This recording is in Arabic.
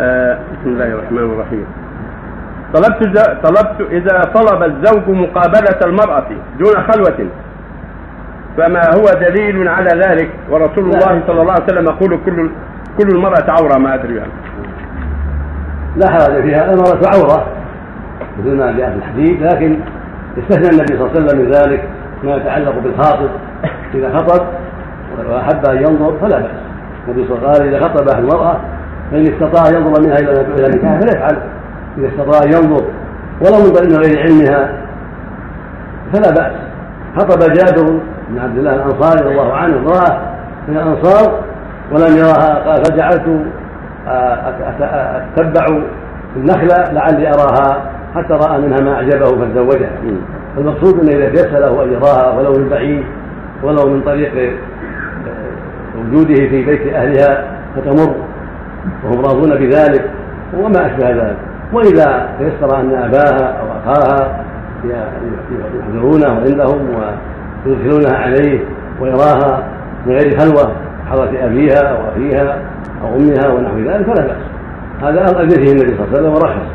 آه بسم الله الرحمن الرحيم. طلبت طلبت إذا طلب الزوج مقابلة المرأة دون خلوة فما هو دليل على ذلك؟ ورسول الله صلى الله عليه وسلم يقول كل كل المرأة عورة ما أدري يعني. لا حرج فيها المرأة عورة مثل ما جاء في الحديث لكن استثنى النبي صلى الله عليه وسلم من ذلك ما يتعلق بالخاطب. إذا خطب وأحب أن ينظر فلا بأس. النبي صلى الله عليه وسلم قال إذا خطب المرأة فإن استطاع ينظر منها إلى نكاح فليفعل إذا استطاع ينظر ولو من طريق غير علمها فلا بأس. خطب جابر بن عبد الله الأنصاري رضي الله عنه امرأة من الأنصار ولم يراها قال فجعلت أتبع النخلة لعلي أراها حتى رأى منها ما أعجبه فتزوجها المقصود أنه إذا تيسر له أن يراها ولو من بعيد ولو من طريق وجوده في بيت أهلها فتمر. وهم راضون بذلك وما أشبه ذلك. وإذا تيسر أن أباها أو أخاها يحضرونه عندهم ويدخلونها عليه ويراها من غير خلوة حضرة أبيها أو أخيها أو أمها ونحو ذلك فلا بأس. هذا أذن فيه النبي صلى الله عليه وسلم ورخص